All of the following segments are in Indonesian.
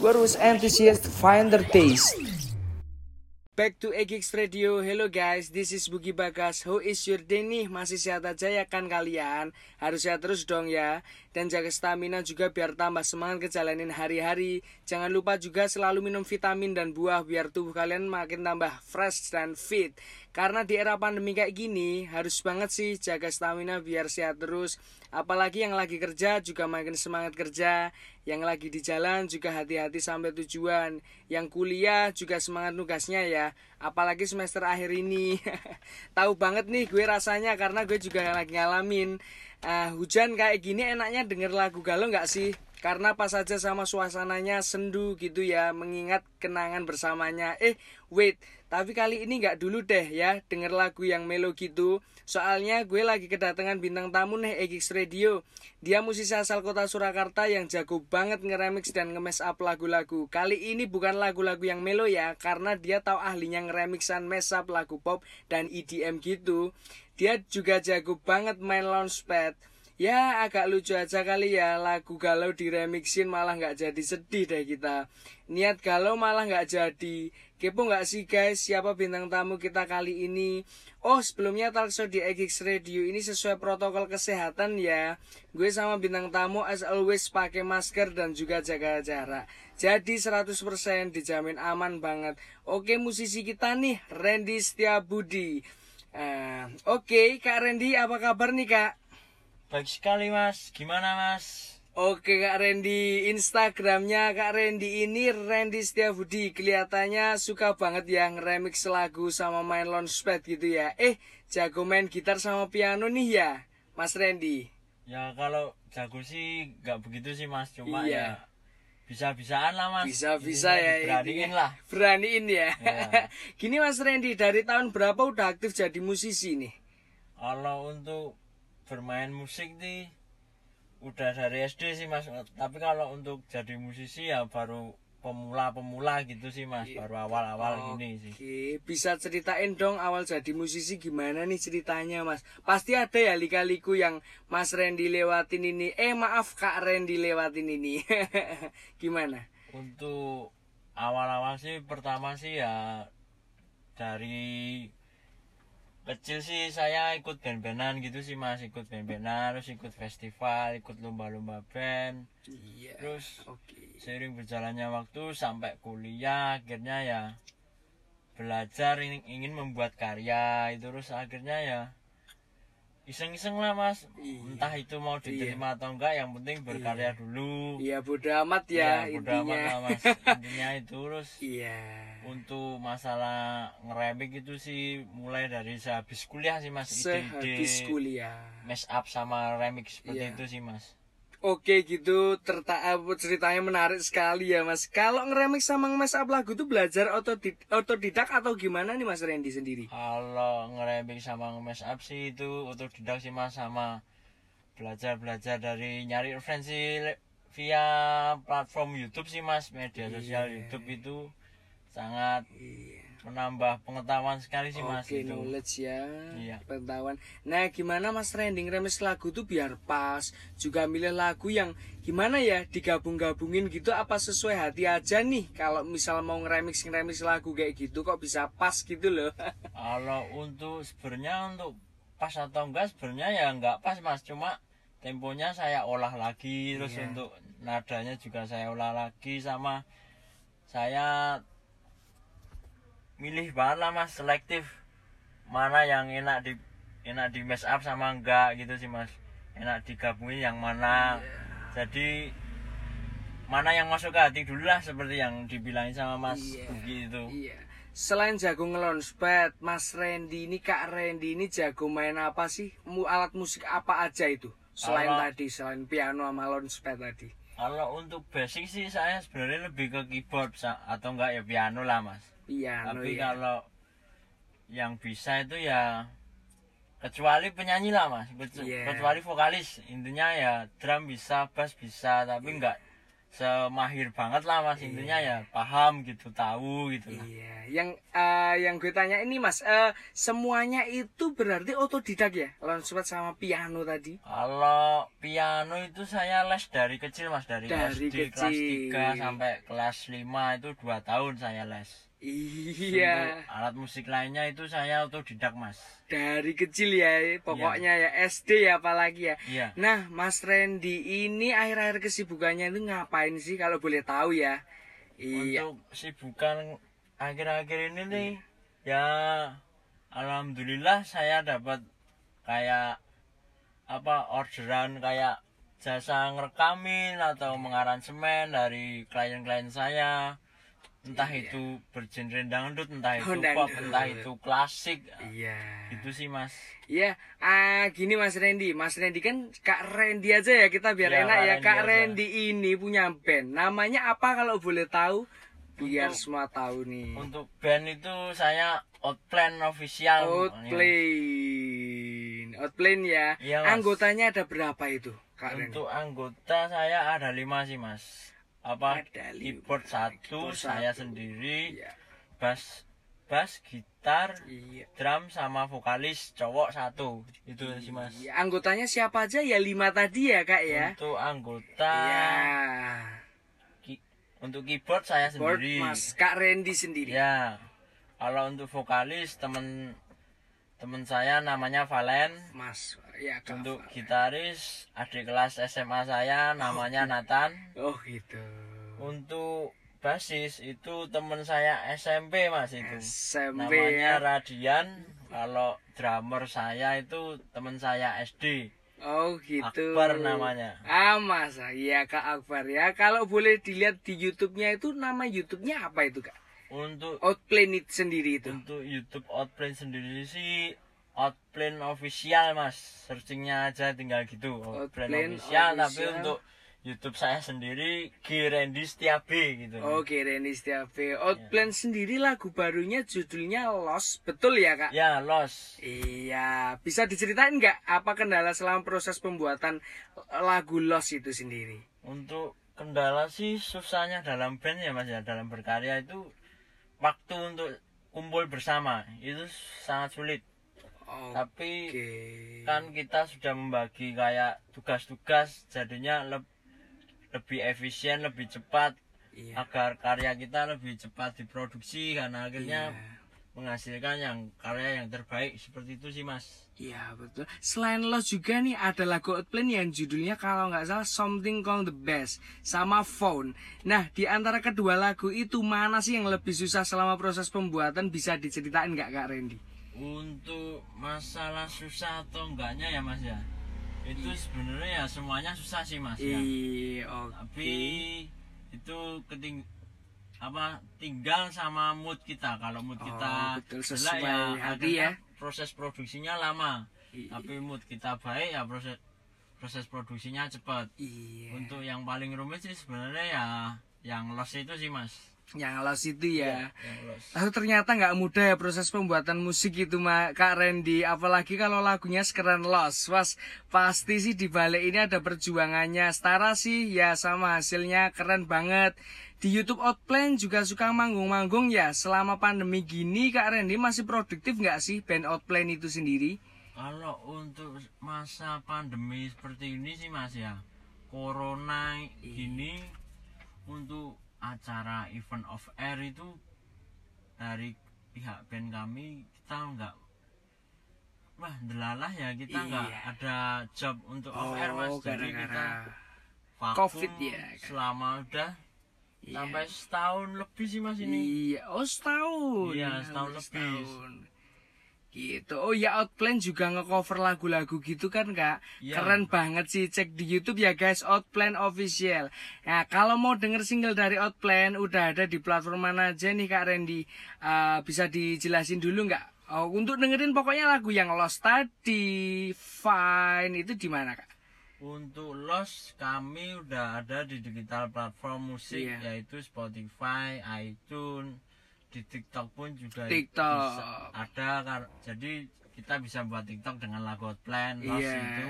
Where enthusiasts find their taste. Back to Egix Radio, hello guys, this is Bugi Bagas How is your day nih? Masih sehat aja ya kan kalian? Harus sehat terus dong ya Dan jaga stamina juga biar tambah semangat kejalanin hari-hari. Jangan lupa juga selalu minum vitamin dan buah Biar tubuh kalian makin tambah fresh dan fit. Karena di era pandemi kayak gini Harus banget sih jaga stamina biar sehat terus. Apalagi yang lagi kerja juga makin semangat kerja. Yang lagi di jalan juga hati-hati sampai tujuan. Yang kuliah juga semangat nugasnya ya apalagi semester akhir ini. Tahu banget nih gue rasanya karena gue juga lagi ngalamin uh, hujan kayak gini. Enaknya denger lagu galau nggak sih? Karena pas aja sama suasananya sendu gitu ya mengingat kenangan bersamanya. Eh wait tapi kali ini nggak dulu deh ya denger lagu yang melo gitu. Soalnya gue lagi kedatangan bintang tamu nih Egix Radio. Dia musisi asal kota Surakarta yang jago banget ngeremix dan nge up lagu-lagu. Kali ini bukan lagu-lagu yang melo ya karena dia tahu ahlinya ngeremixan mess up lagu pop dan EDM gitu. Dia juga jago banget main launchpad Ya agak lucu aja kali ya lagu galau diremixin malah nggak jadi sedih deh kita. Niat galau malah nggak jadi. Kepo nggak sih guys? Siapa bintang tamu kita kali ini? Oh sebelumnya talkshow di Egix Radio ini sesuai protokol kesehatan ya. Gue sama bintang tamu as always pakai masker dan juga jaga jarak. Jadi 100% dijamin aman banget. Oke musisi kita nih Randy Setiabudi. Uh, Oke Kak Randy apa kabar nih Kak? Baik sekali mas, gimana mas? Oke Kak Randy, Instagramnya Kak Randy ini Randy Setiabudi. Kelihatannya suka banget ya ngeremix lagu sama main launchpad gitu ya. Eh, jago main gitar sama piano nih ya, Mas Randy? Ya kalau jago sih gak begitu sih mas, cuma iya. ya bisa-bisaan lah mas. Bisa-bisa ya Beraniin lah. Beraniin ya, ya. Gini Mas Randy, dari tahun berapa udah aktif jadi musisi nih? Kalau untuk bermain musik nih udah dari SD sih mas. Tapi kalau untuk jadi musisi ya baru pemula-pemula gitu sih mas. Baru awal-awal oh, gini sih. bisa ceritain dong awal jadi musisi gimana nih ceritanya mas? Pasti ada ya lika-liku yang mas Randy lewatin ini. Eh maaf kak Randy lewatin ini. Gimana? Untuk awal-awal sih pertama sih ya dari kecil sih saya ikut band-bandan gitu sih mas. Ikut band-bandan terus ikut festival ikut lomba-lomba band. Iya, terus okay. seiring berjalannya waktu sampai kuliah akhirnya ya belajar ingin, ingin membuat karya. Itu terus akhirnya ya iseng-iseng lah mas iya. entah itu mau diterima iya. atau enggak yang penting berkarya iya. dulu iya bodo amat ya, ya bodo amat lah mas intinya itu terus iya untuk masalah ngeremik itu sih mulai dari sehabis kuliah sih mas sehabis ide kuliah mess up sama remix seperti iya. itu sih mas Oke gitu, terta ceritanya menarik sekali ya mas. Kalau ngeremix sama nge up lagu tuh belajar otodidak atau gimana nih mas Randy sendiri? Kalau ngeremix sama nge up sih itu otodidak sih mas sama belajar-belajar dari nyari referensi via platform YouTube sih mas, media sosial yeah. YouTube itu sangat yeah menambah pengetahuan sekali sih mas Oke, knowledge ya iya. pengetahuan. Nah gimana mas trending remis lagu tuh biar pas? Juga milih lagu yang gimana ya digabung-gabungin gitu apa sesuai hati aja nih? Kalau misal mau ngeremix ngeremix lagu kayak gitu kok bisa pas gitu loh? Kalau untuk sebenarnya untuk pas atau enggak sebenarnya ya enggak pas mas. Cuma temponya saya olah lagi terus iya. untuk nadanya juga saya olah lagi sama saya milih banget lah mas. Selektif. Mana yang enak di enak di mess up sama enggak gitu sih mas. Enak digabungin yang mana. Yeah. jadi mana yang masuk ke hati dulu lah seperti yang dibilangin sama mas yeah. Bugi itu. Yeah. selain jago ngelonspet mas Randy ini kak Randy ini jago main apa sih? Alat musik apa aja itu? Selain kalau, tadi selain piano sama launchpad tadi. Kalau untuk basic sih saya sebenarnya lebih ke keyboard atau enggak ya piano lah mas Iya. Tapi ya. kalau yang bisa itu ya kecuali penyanyi lah mas, yeah. kecuali vokalis intinya ya drum bisa, bass bisa, tapi enggak semahir banget lah mas intinya ya paham gitu tahu gitu lah. Iya, yang eh, yang gue tanya ini Mas, eh, semuanya itu berarti otodidak ya? Launchpad sama piano tadi? Kalau piano itu saya les dari kecil mas dari, Dari SD kelas kecil. 3 sampai kelas 5 itu dua tahun saya les. Iya, Untuk alat musik lainnya itu saya otodidak mas. dari kecil ya, pokoknya ya SD ya apalagi ya. Iya. Nah, Mas Randy ini akhir-akhir kesibukannya itu ngapain sih kalau boleh tahu ya? Iya. Untuk sibukan akhir-akhir ini nih ya alhamdulillah saya dapat kayak apa orderan kayak jasa ngerekamin atau mengaransemen dari klien-klien saya entah itu bergenre dangdut entah itu Oh, pop entah itu klasik Iya. itu sih mas Iya, ah gini Mas Randy, Mas Randy kan Kak Randy aja ya kita biar Ya, enak ya. Randy Kak aja. Randy ini punya band. Namanya apa kalau boleh tahu? Biar Untuk- semua tahu nih. untuk band itu saya outplan official Outplane. Outplane ya. Iya, Mas. Anggotanya ada berapa itu, Kak Randy? Untuk anggota saya ada lima sih mas. Apa keyboard satu Keyboard saya satu. sendiri, Iya. bass bass gitar, Iya. drum sama vokalis cowok satu. Itu sih mas. Iya, anggotanya siapa aja ya lima tadi ya kak ya. Untuk anggota, Iya. ki- untuk keyboard saya Board sendiri. Mas Kak Randy sendiri. Ya. Kalau untuk vokalis temen temen saya namanya Valen. Mas, ya. Untuk gitaris adik kelas SMA saya namanya Nathan. Oh gitu. Untuk basis itu temen saya SMP mas itu SMP namanya ya. Radian kalau drummer saya itu temen saya SD Oh gitu. Akbar namanya Ah masa, iya Kak Akbar ya. Kalau boleh dilihat di YouTube-nya itu nama YouTube-nya apa itu Kak? untuk Outplane itu sendiri itu. untuk YouTube Outplane sendiri sih Outplane official mas searchingnya aja tinggal gitu Outplane Outplane official tapi official. untuk YouTube saya sendiri G Randy Setiabe gitu Oke, Reni Setiabe. Outplane sendiri lagu barunya judulnya Lost, betul ya Kak? ya Los Iya, bisa diceritain nggak apa kendala selama proses pembuatan lagu Lost itu sendiri? Untuk kendala sih susahnya dalam band ya mas ya dalam berkarya itu waktu untuk kumpul bersama itu sangat sulit. Oke. Tapi kan kita sudah membagi kayak tugas-tugas jadinya leb- lebih efisien, lebih cepat Iya. agar karya kita lebih cepat diproduksi karena akhirnya Iya. menghasilkan yang karya yang terbaik seperti itu sih mas. Iya betul. Selain Lost juga nih ada lagu Outplane yang judulnya kalau nggak salah Something Called the Best sama Phone. Nah di antara kedua lagu itu mana sih yang lebih susah selama proses pembuatan bisa diceritain nggak Kak Randy? Untuk masalah susah atau enggaknya ya mas ya itu sebenarnya ya semuanya susah sih mas ya. Iya oke. tapi itu keting apa tinggal sama mood kita kalau mood Oh, kita betul, jelek sesuai hati ya. proses produksinya lama Iya. tapi mood kita baik ya proses proses produksinya cepat Iya. untuk yang paling rumit sih sebenarnya ya yang loss itu sih mas Yang Lost itu ya. loss Lalu ternyata nggak mudah ya proses pembuatan musik itu Ma- Kak Randy Apalagi kalau lagunya sekeren Lost. Was, Pasti sih di balik ini ada perjuangannya. Setara sih ya sama hasilnya. Keren banget. Di Youtube Outplane juga suka manggung-manggung ya. Selama pandemi gini Kak Randy masih produktif nggak sih band Outplane itu sendiri? kalau untuk masa pandemi seperti ini sih mas ya. Corona ini untuk acara event of air itu dari pihak band kami kita nggak wah delalah ya kita nggak Iya. ada job untuk off air mas Oh, jadi kita vakum Covid ya, kan? selama udah Iya. sampai setahun lebih sih mas ini Iya, oh setahun. Iya, Hampir setahun lebih. setahun. Gitu. Oh ya Outplane juga ngecover lagu-lagu gitu kan kak. Iya. Keren banget sih cek di YouTube ya guys Outplane official. Nah kalau mau denger single dari Outplane udah ada di platform mana aja nih kak Randy. Eh, bisa dijelasin dulu nggak? Oh, untuk dengerin pokoknya lagu yang Lost tadi, Fine itu di mana kak? Untuk Los kami udah ada di digital platform musik Iya. yaitu Spotify, iTunes, di TikTok pun juga TikTok. bisa ada kar- jadi kita bisa buat TikTok dengan lagu Outplan Los Iya. itu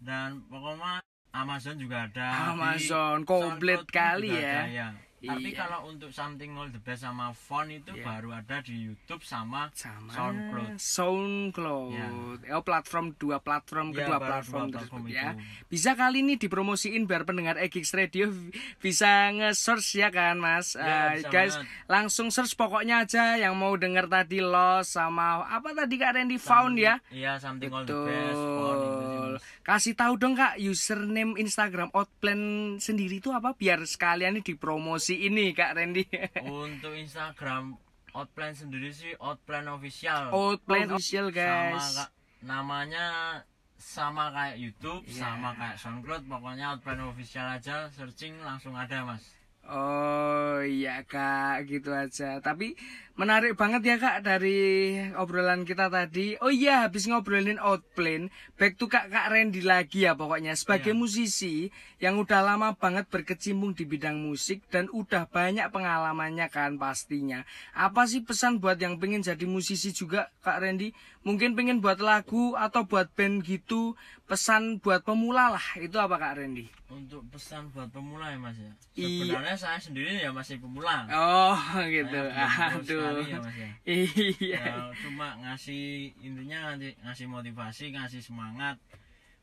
dan pokoknya Amazon juga ada. Amazon, komplit kali ya. ada, ya. Tapi Iya. kalau untuk something all the best sama font itu Iya. baru ada di YouTube sama, sama SoundCloud. SoundCloud. Oh, platform dua platform Ya, kedua platform dua tersebut platform ya. itu. Bisa kali ini dipromosiin biar pendengar Egix Radio bisa nge-search ya kan, Mas. Ya, Eh, bisa guys, banget. langsung search pokoknya aja yang mau denger tadi Lost sama apa tadi Kak Randy Found ya. Iya, something all the best font itu Betul. Kasih tahu dong Kak username Instagram Outplan sendiri itu apa biar sekalian ini dipromosi ini Kak Randy. Untuk Instagram Outplan sendiri sih Outplan official. Outplan official guys. Sama Kak, namanya sama kayak YouTube, Iya. sama kayak SoundCloud, pokoknya Outplan official aja searching langsung ada, Mas. Oh iya kak. Gitu aja. Tapi menarik banget ya kak dari obrolan kita tadi. Oh iya habis ngobrolin outplane Back to kak, kak Randy lagi ya pokoknya. Sebagai Iya. musisi yang udah lama banget berkecimpung di bidang musik Dan udah banyak pengalamannya kan pastinya. Apa sih pesan buat yang pengen jadi musisi juga kak Randy? Mungkin pengen buat lagu atau buat band gitu? Pesan buat pemula lah. Itu apa kak Randy? Untuk pesan buat pemula ya, Mas ya. Iya. Sebenarnya saya sendiri ya masih pemula. Oh gitu Aduh ya, Mas ya. Iya. Ya, cuma ngasih intinya ngasih, ngasih motivasi ngasih semangat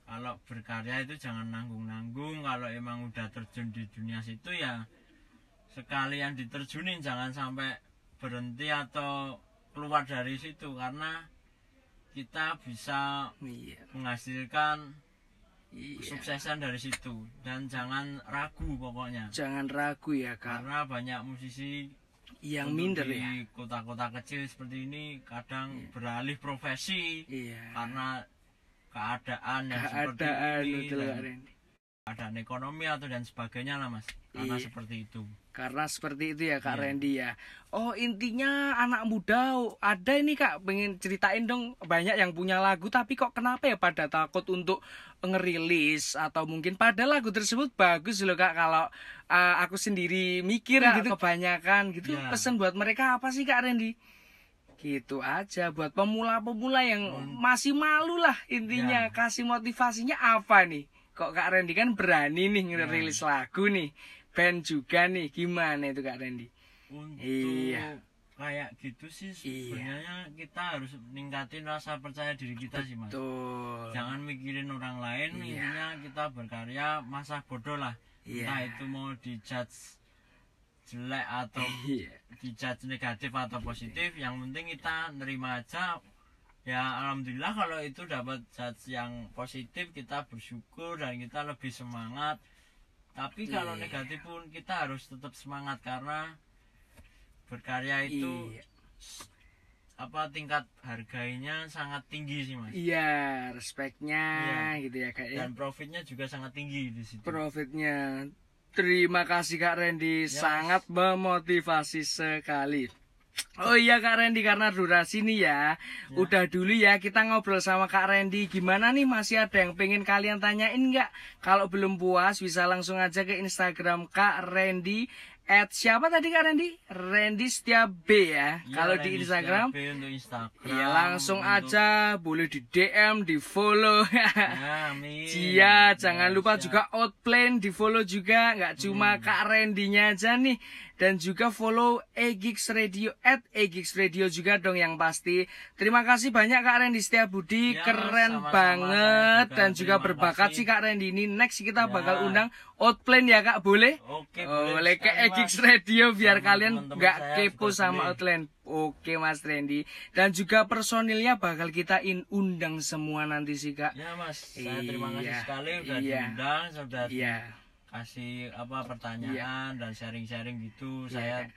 kalau berkarya itu jangan nanggung-nanggung kalau emang udah terjun di dunia situ ya sekalian diterjunin jangan sampai berhenti atau keluar dari situ karena kita bisa Iya. menghasilkan Iya. kesuksesan dari situ dan jangan ragu pokoknya Jangan ragu ya kak. karena banyak musisi Yang minder di ya. kota-kota kecil seperti ini kadang beralih profesi Iya. karena keadaan yang Keadaan seperti ini keadaan ekonomi atau dan sebagainya lah mas karena Iya. seperti itu Karena seperti itu ya kak Iya. Randy ya. Oh intinya anak muda ada ini kak pengen ceritain dong banyak yang punya lagu tapi kok kenapa ya pada takut untuk ngerilis atau mungkin pada lagu tersebut bagus loh kak kalau uh, aku sendiri mikir Kak, gitu kebanyakan gitu Iya. pesan buat mereka apa sih kak Randy? Gitu aja buat pemula-pemula yang masih malu lah intinya Ya. kasih motivasinya apa nih? Kok Kak Randy kan berani nih Ya. ngerilis lagu nih. Band juga nih. Gimana itu Kak Randy? untuk Iya. kayak gitu sih sebenarnya kita harus meningkatin rasa percaya diri kita sih mas jangan mikirin orang lain Iya. intinya kita berkarya masa bodoh lah Iya. entah itu mau dijudge jelek atau Iya. dijudge negatif atau positif yang penting kita nerima aja ya alhamdulillah kalau itu dapat judge yang positif kita bersyukur dan kita lebih semangat tapi kalau Iya. negatif pun kita harus tetap semangat karena berkarya itu Iya. apa tingkat harganya sangat tinggi sih mas Iya, respectnya Iya. gitu ya Kak ya. dan profitnya juga sangat tinggi di situ Profitnya. Terima kasih Kak Randy, Ya, sangat memotivasi sekali. Oh iya Kak Randy karena durasi nih ya. Udah dulu ya kita ngobrol sama Kak Randy. Gimana nih masih ada yang pengen kalian tanyain nggak? Kalau belum puas bisa langsung aja ke Instagram Kak Randy at siapa tadi Kak Randy? Randy Setia B ya. Iya, Kalau di Instagram Instagram Iya langsung untuk- aja boleh di DM, di follow. ya, amin. Iya, jangan Ya, lupa siap. juga Outplane di follow juga, nggak cuma Hmm. Kak Randy-nya aja nih. Dan juga follow Egix Radio at Egix Radio juga dong yang pasti. Terima kasih banyak Kak Randy Setiabudi, Ya, keren sama-sama, banget juga dan juga terima berbakat kasih. sih Kak Randy ini. Next kita Ya. bakal undang Outplane ya Kak, boleh? Oke, Oleh ke sekali, Egix Mas. Radio biar Sama kalian nggak kepo sama boleh. Outland. Oke Mas Randy. Dan juga personilnya bakal kita in undang semua nanti sih Kak. Ya mas, saya terima kasih Iya, sekali udah iya. diundang, sudah Iya. Kasih apa pertanyaan dan sharing-sharing gitu. Saya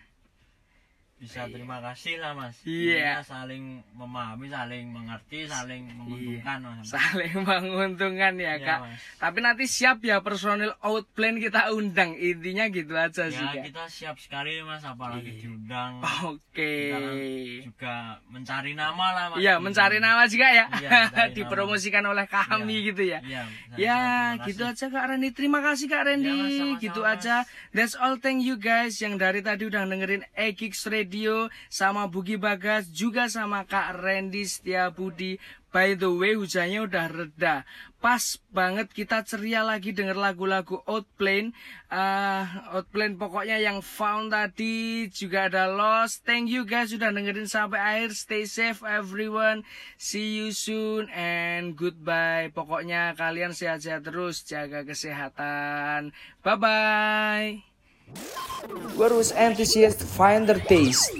bisa terima kasih lah mas. Iya. Intinya saling memahami, saling mengerti, saling menguntungkan mas. Saling menguntungkan ya Iya, Kak. Mas. Tapi nanti siap ya personil Outplane kita undang. Intinya gitu aja sih Ya Kak. kita siap sekali mas, apalagi Iya. diundang. Oke. Kita kan juga mencari nama lah mas. Iya, mencari nama juga ya. Iya, mencari Dipromosikan oleh kami Iya. gitu ya. Iya. Ya, terima gitu aja Kak Randy. Terima kasih Kak Randy. Ya, Mas, sama-sama, gitu Mas. aja. That's all. Thank you guys yang dari tadi udah dengerin Egix Radio sama Bugi Bagas juga sama Kak Randy Setiabudi. By the way, hujannya udah reda. Pas banget kita ceria lagi denger lagu-lagu Outplane. Uh, Outplane pokoknya yang found tadi juga ada Lost. Thank you guys sudah dengerin sampai akhir. Stay safe everyone. See you soon and goodbye. Pokoknya kalian sehat-sehat terus, jaga kesehatan. Bye Where was find their taste?